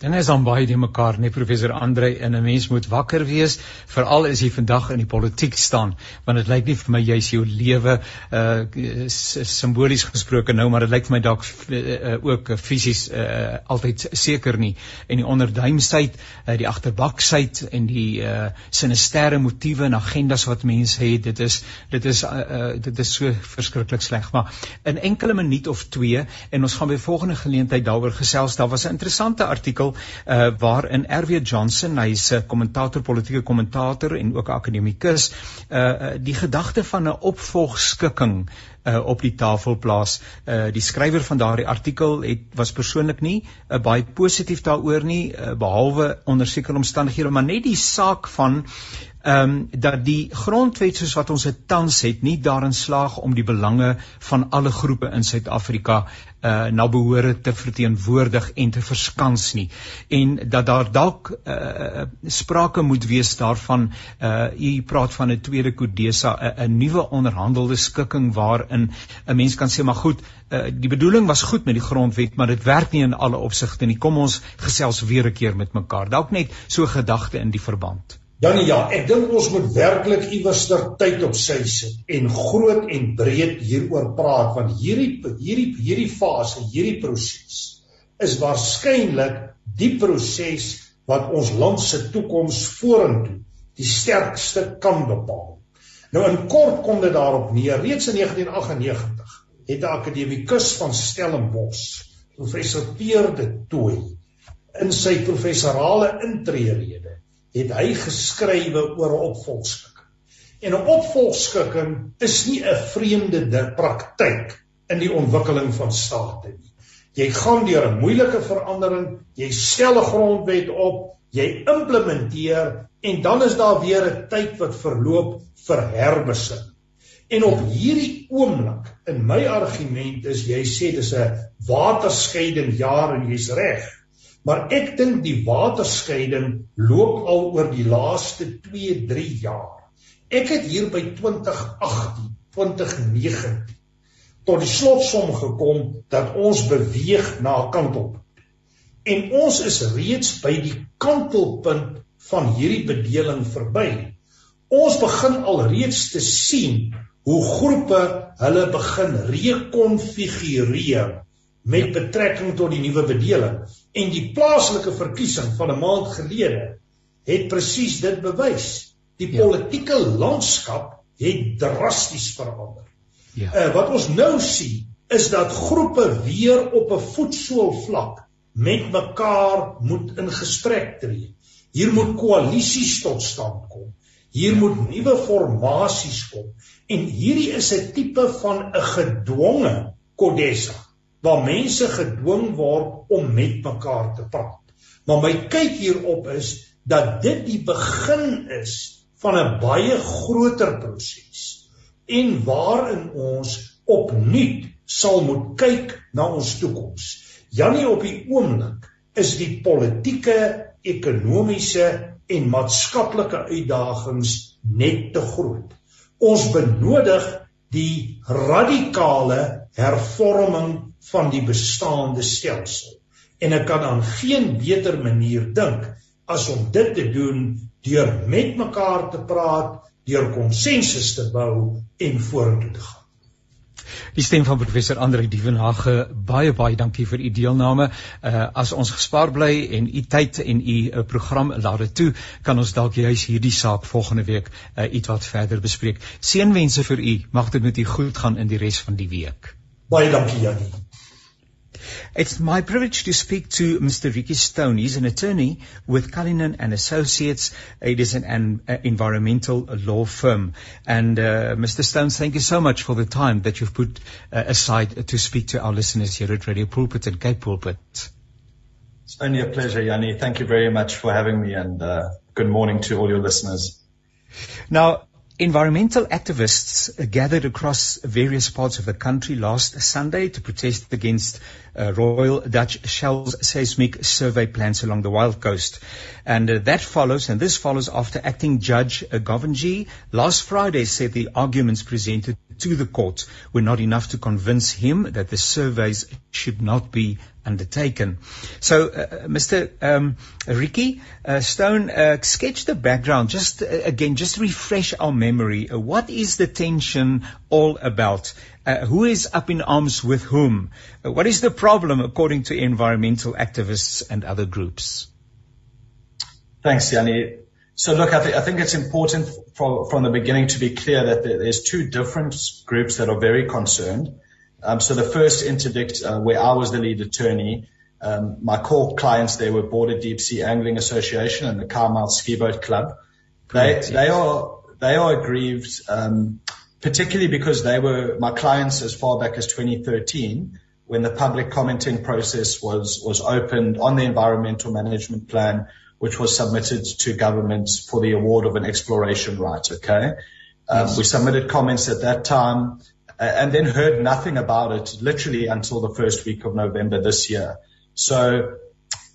Dinge is dan baie die mekaar, nee professor Andre en 'n mens moet wakker wees, veral as jy vandag in die politiek staan, want dit lyk nie vir my jy's jou lewe uh simbolies gesproke nou, maar dit lyk vir my dalk uh, ook fisies uh altyd seker nie. En die onderduimsheid, uh, die agterbaksheid en die uh sinisterre motiewe en agendas wat mense het, dit is dit is uh, uh dit is so verskriklik sleg. Maar in enkele minuut of 2 en ons gaan by volgende geleentheid daaroor gesels. Daar was 'n interessante artikel uh, waarin RW Johnson, hy's 'n kommentator, politieke kommentator en ook akademikus, uh, die gedagte van 'n opvolgskikking uh, op die tafel plaas. Uh, die skrywer van daardie artikel het was persoonlik nie uh, baie positief daaroor nie, uh, behalwe onder sekere omstandighede, maar net die saak van ehm um, dat die grondwet soos wat ons dit tans het nie daarin slaag om die belange van alle groepe in Suid-Afrika uh na behoore te verteenwoordig en te verskans nie. En dat daar dalk uh sprake moet wees daarvan uh u praat van 'n tweede Kodesa 'n nuwe onderhandelde skikking waarin 'n mens kan sê maar goed uh die bedoeling was goed met die grondwet maar dit werk nie in alle opsigte nie. Kom ons gesels weer 'n keer met mekaar. Dalk net so gedagte in die verband Janie ja, ek dink ons moet werklik iewers ter tyd op sy sit en groot en breed hieroor praat want hierdie hierdie hierdie fase, hierdie proses is waarskynlik die proses wat ons land se toekoms vorentoe die sterkste kan bepaal. Nou in kort kom dit daarop neer, reeds in 1998 het 'n akademikus van Stellenbosch, professor Pierre de Tooy, in sy professorale intrede het hy geskrywe oor 'n opvolgskikking. En 'n opvolgskikking is nie 'n vreemde praktyk in die ontwikkeling van state nie. Jy gaan deur 'n moeilike verandering, jy stel 'n grondwet op, jy implementeer en dan is daar weer 'n tyd wat verloop vir herbesin. En op hierdie oomblik in my argument is jy sê dis 'n waterskeiding jaar en jy's reg. Maar ek dink die waterskeiding loop al oor die laaste 2, 3 jaar. Ek het hier by 2018, 2019 tot die slotsom gekom dat ons beweeg na 'n kantelpunt. En ons is reeds by die kantelpunt van hierdie bedeling verby. Ons begin al reeds te sien hoe groepe hulle begin rekonfigureer met betrekking tot die nuwe bedeling en die plaaslike verkiesing van 'n maand gelede het presies dit bewys. Die ja. politieke landskap het drasties verander. Ja. Uh, wat ons nou sien is dat groepe weer op 'n voetsoolvlak met mekaar moet in gesprek tree. Hier moet koalisies tot stand kom. Hier moet nuwe formasies kom en hierdie is 'n tipe van 'n gedwonge kodessa waar mense gedwing word om met mekaar te praat. Maar my kyk hierop is dat dit die begin is van 'n baie groter proses en waarin ons opnuut sal moet kyk na ons toekoms. Janie op die oomblik is die politieke, ekonomiese en maatskaplike uitdagings net te groot. Ons benodig die radikale hervorming van die bestaande stelsel. En ek kan aan geen beter manier dink as om dit te doen deur met mekaar te praat, deur konsensus te bou en vorentoe te gaan. Die stem van professor Andre Dievenage baie baie dankie vir u deelname. Uh as ons gespaar bly en u tyd en u uh, program laat dit toe, kan ons dalk juis hierdie saak volgende week uh ietwat verder bespreek. Seënwense vir u. Mag dit met u goed gaan in die res van die week. Baie dankie Janie. It's my privilege to speak to Mr. Ricky Stone. He's an attorney with Cullinan and Associates. It is an, an uh, environmental law firm. And uh, Mr. Stone, thank you so much for the time that you've put uh, aside to speak to our listeners here at Radio Pulpit and Cape Pulpit. It's only a pleasure, Yanni. Thank you very much for having me and uh, good morning to all your listeners. Now, Environmental activists gathered across various parts of the country last Sunday to protest against uh, Royal Dutch Shell's seismic survey plans along the Wild Coast. And uh, that follows, and this follows after acting judge uh, Governji last Friday said the arguments presented to the court were not enough to convince him that the surveys should not be undertaken. So, uh, uh Mr. Um, Ricky uh, Stone, uh, sketch the background. Just uh, again, just refresh our memory. Uh, what is the tension all about? who is up in arms with whom? what is the problem, according to environmental activists and other groups? Thanks, Yanni. So look, I, th- I think it's important for, from the beginning to be clear that there's two different groups that are very concerned. Um, so the first interdict, uh, where I was the lead attorney, um, my core clients there were Border Deep Sea Angling Association and the Carmel Ski Boat Club. They, they are, they are aggrieved, um, particularly because they were my clients as far back as 2013 when the public commenting process was, was opened on the environmental management plan, which was submitted to government for the award of an exploration right. Okay. Um, yes. We submitted comments at that time and then heard nothing about it literally until the first week of November this year. So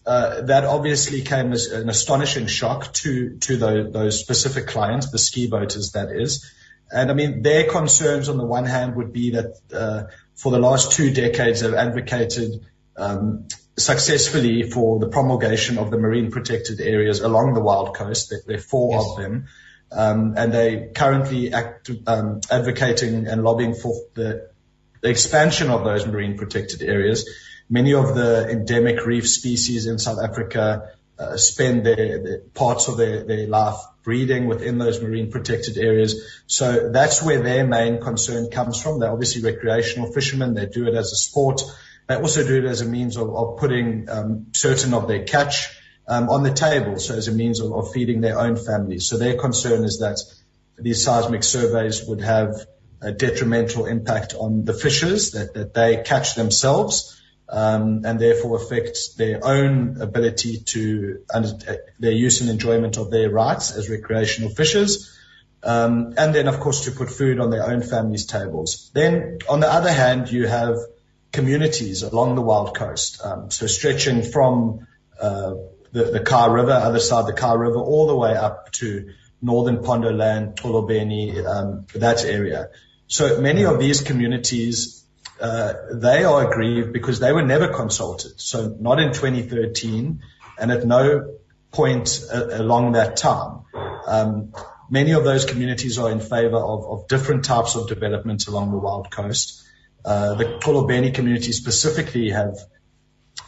uh, that obviously came as an astonishing shock to to those, those specific clients, the ski boaters, that is. And I mean, their concerns on the one hand would be that uh, for the last two decades they've advocated um, successfully for the promulgation of the marine protected areas along the wild coast. There, are four yes. of them. Um, and they currently act, um, advocating and lobbying for the, the expansion of those marine protected areas. Many of the endemic reef species in South Africa uh, spend their, their, parts of their, their life breeding within those marine protected areas. So that's where their main concern comes from. They're obviously recreational fishermen. They do it as a sport. They also do it as a means of, of putting um, certain of their catch um, on the table, so as a means of, of feeding their own families. So their concern is that these seismic surveys would have a detrimental impact on the fishes that, that they catch themselves, um, and therefore affect their own ability to under, their use and enjoyment of their rights as recreational fishers. Um, and then, of course, to put food on their own families' tables. Then, on the other hand, you have communities along the wild coast, um, so stretching from uh, the, the River, other side the Kar River, all the way up to northern Pondoland, Tolobeni, um, that area. So many of these communities, uh, they are aggrieved because they were never consulted. So not in 2013 and at no point uh, along that time. Um, many of those communities are in favor of, of different types of development along the wild coast. Uh, the Tolobeni community specifically have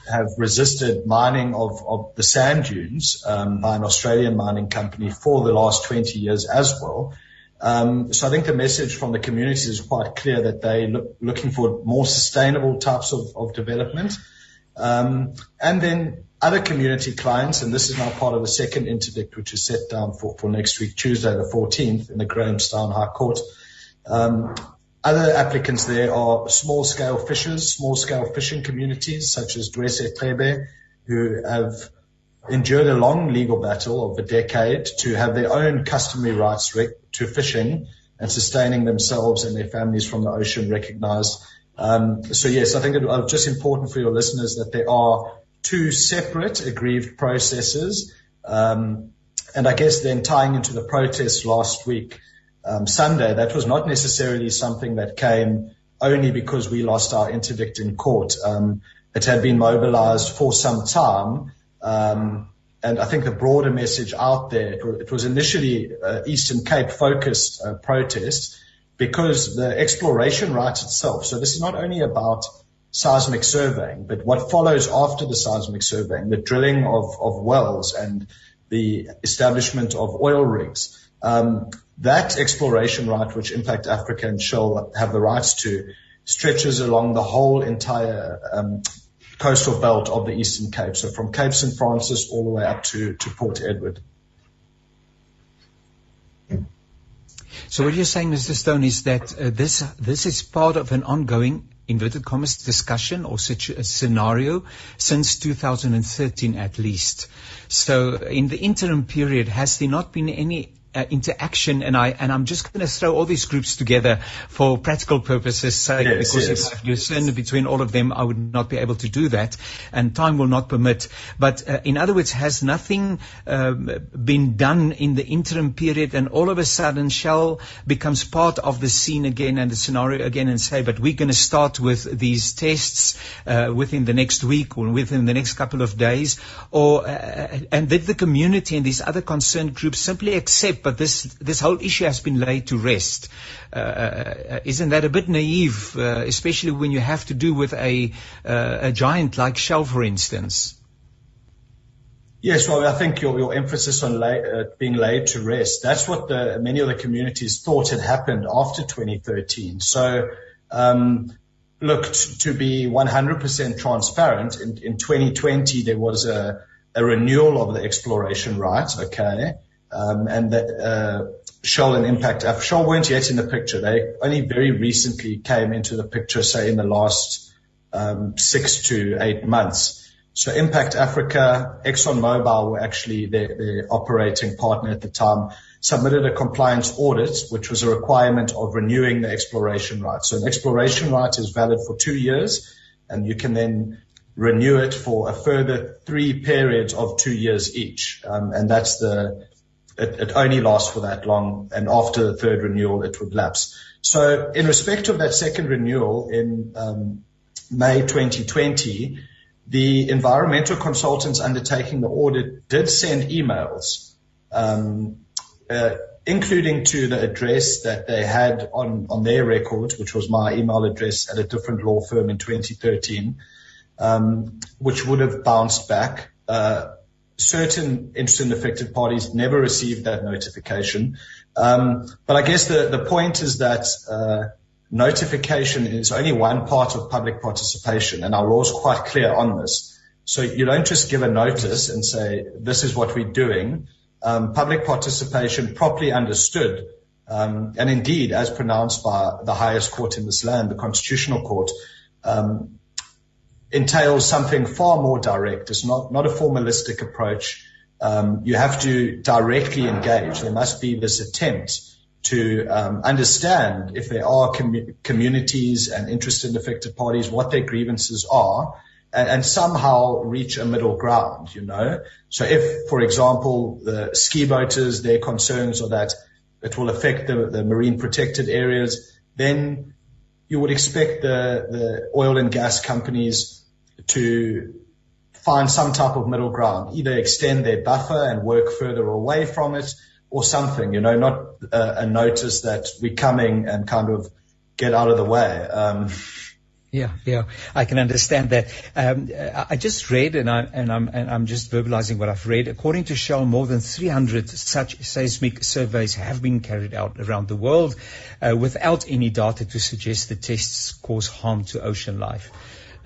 have resisted mining of, of the sand dunes um, by an Australian mining company for the last 20 years as well. Um, so I think the message from the community is quite clear that they're look, looking for more sustainable types of, of development. Um, and then other community clients, and this is now part of the second interdict, which is set down for, for next week, Tuesday the 14th in the Grahamstown High Court. Um, other applicants there are small scale fishers, small scale fishing communities such as Dwese Trebe, who have endured a long legal battle of a decade to have their own customary rights to fishing and sustaining themselves and their families from the ocean recognized. Um, so yes, I think it's uh, just important for your listeners that there are two separate aggrieved processes. Um, and I guess then tying into the protests last week, um, Sunday, that was not necessarily something that came only because we lost our interdict in court. Um, it had been mobilized for some time. Um, and I think the broader message out there, it was initially uh, Eastern Cape focused uh, protest because the exploration right itself. So this is not only about seismic surveying, but what follows after the seismic surveying, the drilling of, of wells and the establishment of oil rigs. Um, that exploration right, which Impact Africa and Shell have the rights to, stretches along the whole entire um, coastal belt of the Eastern Cape. So from Cape St. Francis all the way up to, to Port Edward. So what you're saying, Mr. Stone, is that uh, this this is part of an ongoing inverted commas discussion or situ- scenario since 2013 at least. So in the interim period, has there not been any uh, interaction, and I and I'm just going to throw all these groups together for practical purposes' sake, yes, because yes. if I discern between all of them, I would not be able to do that, and time will not permit. But uh, in other words, has nothing um, been done in the interim period, and all of a sudden Shell becomes part of the scene again and the scenario again, and say, but we're going to start with these tests uh, within the next week or within the next couple of days, or uh, and did the community and these other concerned groups simply accept but this this whole issue has been laid to rest. Uh, uh, isn't that a bit naive, uh, especially when you have to do with a uh, a giant like Shell, for instance? Yes, well, I think your, your emphasis on lay, uh, being laid to rest, that's what the, many of the communities thought had happened after 2013. So, um, look, to be 100% transparent, in, in 2020 there was a, a renewal of the exploration right, okay? Um, and that, uh, Shell and Impact, uh, Shell weren't yet in the picture. They only very recently came into the picture, say in the last um, six to eight months. So Impact Africa, ExxonMobil were actually their operating partner at the time, submitted a compliance audit, which was a requirement of renewing the exploration right. So an exploration right is valid for two years, and you can then renew it for a further three periods of two years each. Um, and that's the it, it only lasts for that long, and after the third renewal, it would lapse. So in respect of that second renewal in um, May 2020, the environmental consultants undertaking the audit did send emails, um, uh, including to the address that they had on, on their records, which was my email address at a different law firm in 2013, um, which would have bounced back. Uh, certain interested and affected parties never received that notification. Um, but I guess the, the point is that uh, notification is only one part of public participation, and our law is quite clear on this. So you don't just give a notice and say, this is what we're doing. Um, public participation properly understood, um, and indeed, as pronounced by the highest court in this land, the Constitutional Court, um, entails something far more direct. It's not, not a formalistic approach. Um, you have to directly engage. There must be this attempt to um, understand if there are com- communities and interested affected parties, what their grievances are, and, and, somehow reach a middle ground, you know. So if, for example, the ski boaters, their concerns are that it will affect the, the marine protected areas, then you would expect the, the oil and gas companies to find some type of middle ground, either extend their buffer and work further away from it or something, you know, not a, a notice that we're coming and kind of get out of the way. Um, Yeah, yeah, I can understand that. Um, I just read, and, I, and, I'm, and I'm just verbalizing what I've read. According to Shell, more than 300 such seismic surveys have been carried out around the world uh, without any data to suggest the tests cause harm to ocean life.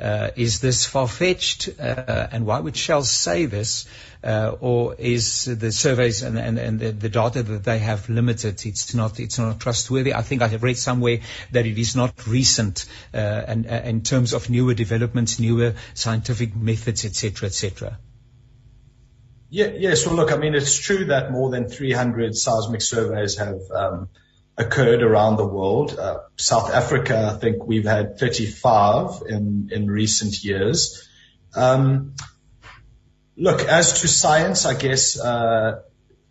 Uh, is this far-fetched? Uh, and why would Shell say this? Uh, or is the surveys and, and, and the, the, data that they have limited? It's not, it's not trustworthy. I think I have read somewhere that it is not recent uh, and, uh, in terms of newer developments, newer scientific methods, etc., etc. Yeah, yes. Well, look, I mean, it's true that more than 300 seismic surveys have um, occurred around the world. Uh, South Africa, I think we've had 35 in, in recent years. Um, look, as to science, I guess, uh,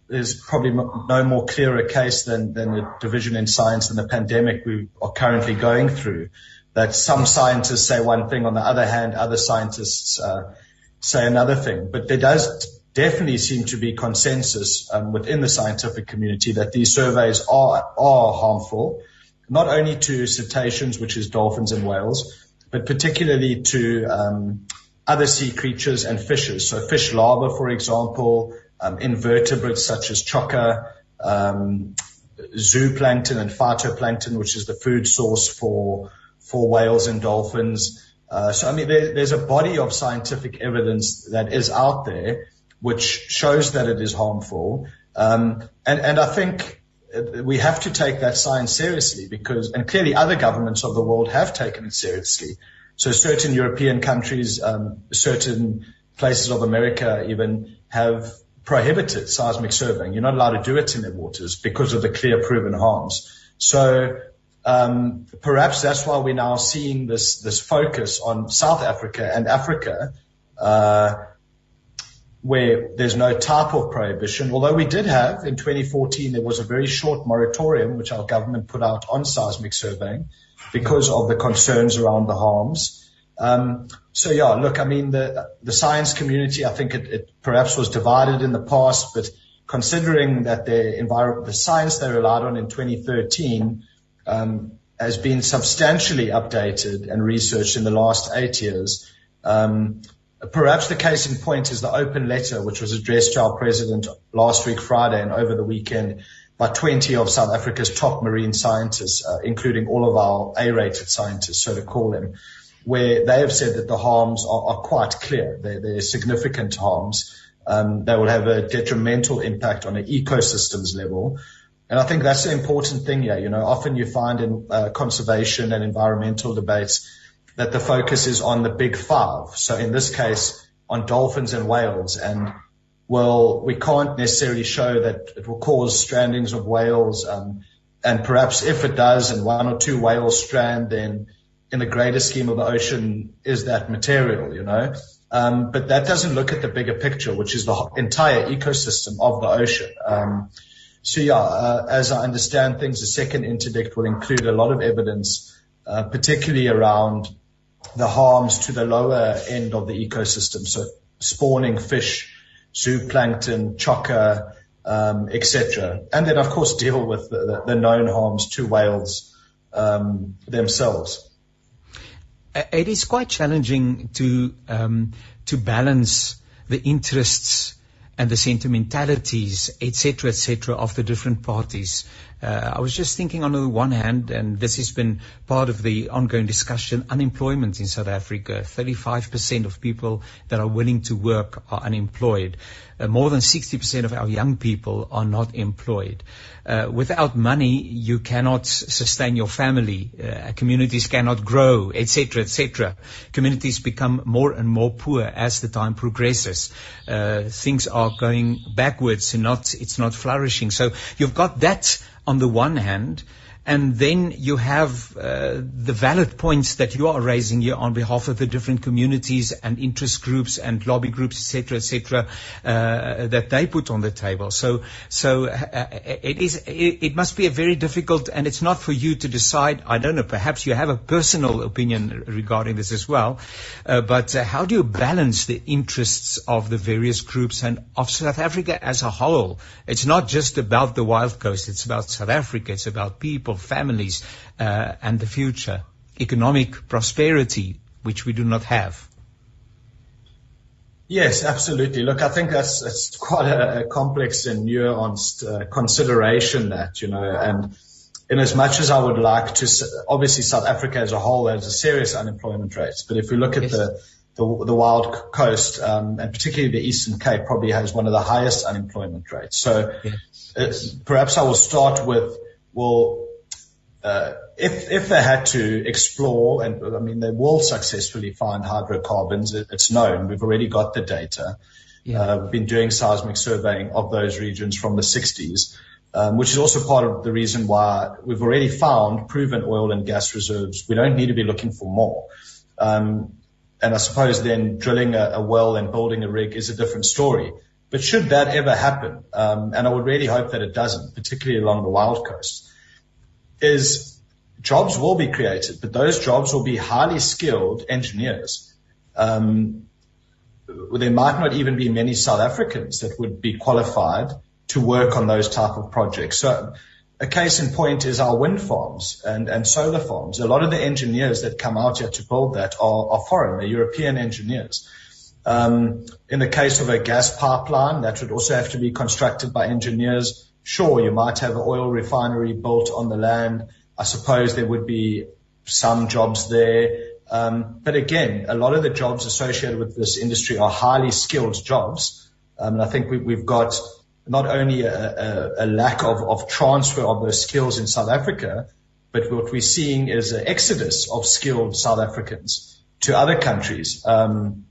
there's probably no more clearer case than, than the division in science and the pandemic we are currently going through. That some scientists say one thing, on the other hand, other scientists uh, say another thing. But there does definitely seem to be consensus um, within the scientific community that these surveys are are harmful, not only to cetaceans, which is dolphins and whales, but particularly to um, other sea creatures and fishes. So fish larvae, for example, um, invertebrates such as chokka, um, zooplankton and phytoplankton, which is the food source for for whales and dolphins. Uh, so I mean, there, there's a body of scientific evidence that is out there which shows that it is harmful. Um, and, and I think we have to take that science seriously because, and clearly other governments of the world have taken it seriously. So certain European countries, um, certain places of America even have prohibited seismic surveying. You're not allowed to do it in their waters because of the clear proven harms. So um, perhaps that's why we're now seeing this this focus on South Africa and Africa uh, where there's no type of prohibition, although we did have in 2014, there was a very short moratorium which our government put out on seismic surveying because of the concerns around the harms. Um, so yeah, look, I mean, the, the science community, I think it, it perhaps was divided in the past, but considering that the environment, the science they relied on in 2013, um, has been substantially updated and researched in the last eight years. Um, Perhaps the case in point is the open letter, which was addressed to our president last week, Friday, and over the weekend by 20 of South Africa's top marine scientists, uh, including all of our A-rated scientists, so to call them, where they have said that the harms are, are quite clear. They're, they're significant harms. Um, they will have a detrimental impact on the ecosystems level. And I think that's the important thing here. You know, often you find in uh, conservation and environmental debates, that the focus is on the big five. So in this case, on dolphins and whales. And well, we can't necessarily show that it will cause strandings of whales. Um, and perhaps if it does and one or two whales strand, then in the greater scheme of the ocean is that material, you know? Um, but that doesn't look at the bigger picture, which is the entire ecosystem of the ocean. Um, so yeah, uh, as I understand things, the second interdict will include a lot of evidence, uh, particularly around the harms to the lower end of the ecosystem. So spawning fish, zooplankton, chokka, um, etc. And then, of course, deal with the, the known harms to whales um, themselves. It is quite challenging to um, to balance the interests and the sentimentalities, etc., etc., of the different parties. Uh, I was just thinking on the one hand, and this has been part of the ongoing discussion, unemployment in South Africa. 35% of people that are willing to work are unemployed. Uh, more than 60% of our young people are not employed. Uh, without money, you cannot sustain your family. Uh, communities cannot grow, etc., etc. Communities become more and more poor as the time progresses. Uh, things are going backwards and not, it's not flourishing. So you've got that on the one hand, and then you have uh, the valid points that you are raising here on behalf of the different communities and interest groups and lobby groups, etc., etc., uh, that they put on the table. So, so uh, it is. It, it, must be a very difficult, and it's not for you to decide. I don't know. Perhaps you have a personal opinion regarding this as well. Uh, but uh, how do you balance the interests of the various groups and of South Africa as a whole? It's not just about the Wild Coast. It's about South Africa. It's about people, families, uh, and the future. economic prosperity, which we do not have. Yes, absolutely. Look, I think that's, that's quite a, a complex and nuanced uh, consideration that, you know, and in as much as I would like to, obviously South Africa as a whole has a serious unemployment rate, but if we look at yes. the, the, the wild coast, um, and particularly the Eastern Cape probably has one of the highest unemployment rates. So yes. uh, perhaps I will start with, well, uh, if if they had to explore, and I mean they will successfully find hydrocarbons, it, it's known. We've already got the data. Yeah. Uh, we've been doing seismic surveying of those regions from the 60s, um, which is also part of the reason why we've already found proven oil and gas reserves. We don't need to be looking for more. Um, and I suppose then drilling a, a, well and building a rig is a different story. But should that ever happen, um, and I would really hope that it doesn't, particularly along the wild coast, is jobs will be created, but those jobs will be highly skilled engineers. Um, there might not even be many South Africans that would be qualified to work on those type of projects. So a case in point is our wind farms and, and solar farms. A lot of the engineers that come out here to build that are, are foreign, they're European engineers. Um, in the case of a gas pipeline, that would also have to be constructed by engineers. Sure, you might have an oil refinery built on the land. I suppose there would be some jobs there. Um, but again, a lot of the jobs associated with this industry are highly skilled jobs. Um, and I think we, we've got not only a, a, a lack of, of transfer of those skills in South Africa, but what we're seeing is an exodus of skilled South Africans to other countries um,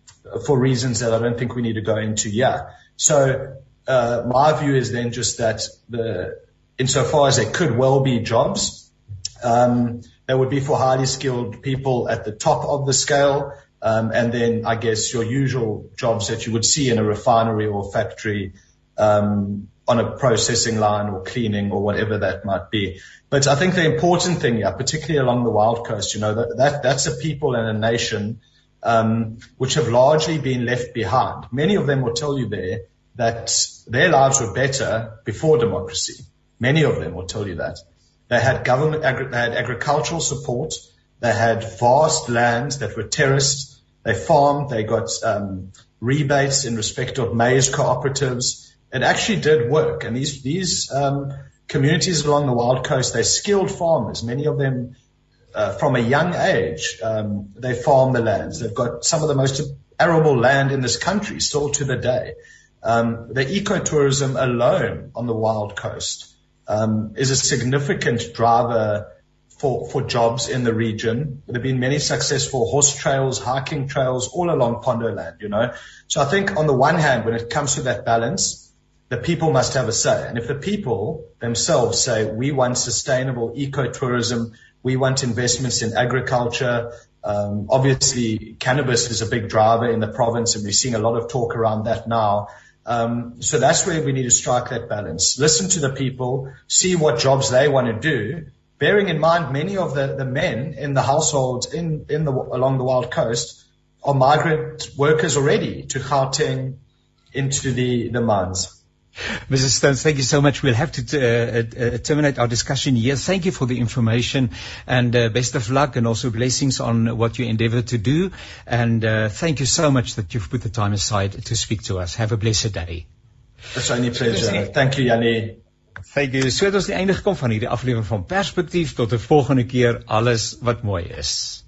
for reasons that I don't think we need to go into yet. So my view is then just that the, insofar as there could well be jobs, um, that would be for highly skilled people at the top of the scale. Um, and then I guess your usual jobs that you would see in a refinery or factory, um, on a processing line or cleaning or whatever that might be. But I think the important thing here, particularly along the Wild Coast, you know, that, that that's a people and a nation, um, which have largely been left behind. Many of them will tell you there that their lives were better before democracy. Many of them will tell you that. They had government, agri- they had agricultural support. They had vast lands that were terraced. They farmed. They got um, rebates in respect of maize cooperatives. It actually did work. And these these um, communities along the wild coast, they're skilled farmers. Many of them, uh, from a young age, um, they farm the lands. They've got some of the most arable land in this country still to the day. Um, the ecotourism alone on the wild coast um, is a significant driver for, for jobs in the region. There have been many successful horse trails, hiking trails all along Pondoland, you know. So I think on the one hand, when it comes to that balance, the people must have a say. And if the people themselves say, we want sustainable ecotourism, we want investments in agriculture, um, obviously cannabis is a big driver in the province and we're seeing a lot of talk around that now. Um, so that's where we need to strike that balance. Listen to the people, see what jobs they want to do, bearing in mind many of the, the men in the households in, in the, along the wild coast are migrant workers already to Gauteng into the, the mines. Mrs. Stones, thank you so much. We'll have to uh, uh, terminate our discussion here. Thank you for the information and uh, best of luck and also blessings on what you endeavor to do. And uh, thank you so much that you've put the time aside to speak to us. Have a blessed day. It's only pleasure. Thank you, Jannie. Thank you. So het ons die einde gekom van hierdie aflewering van Perspektief tot 'n volgende keer alles wat mooi is.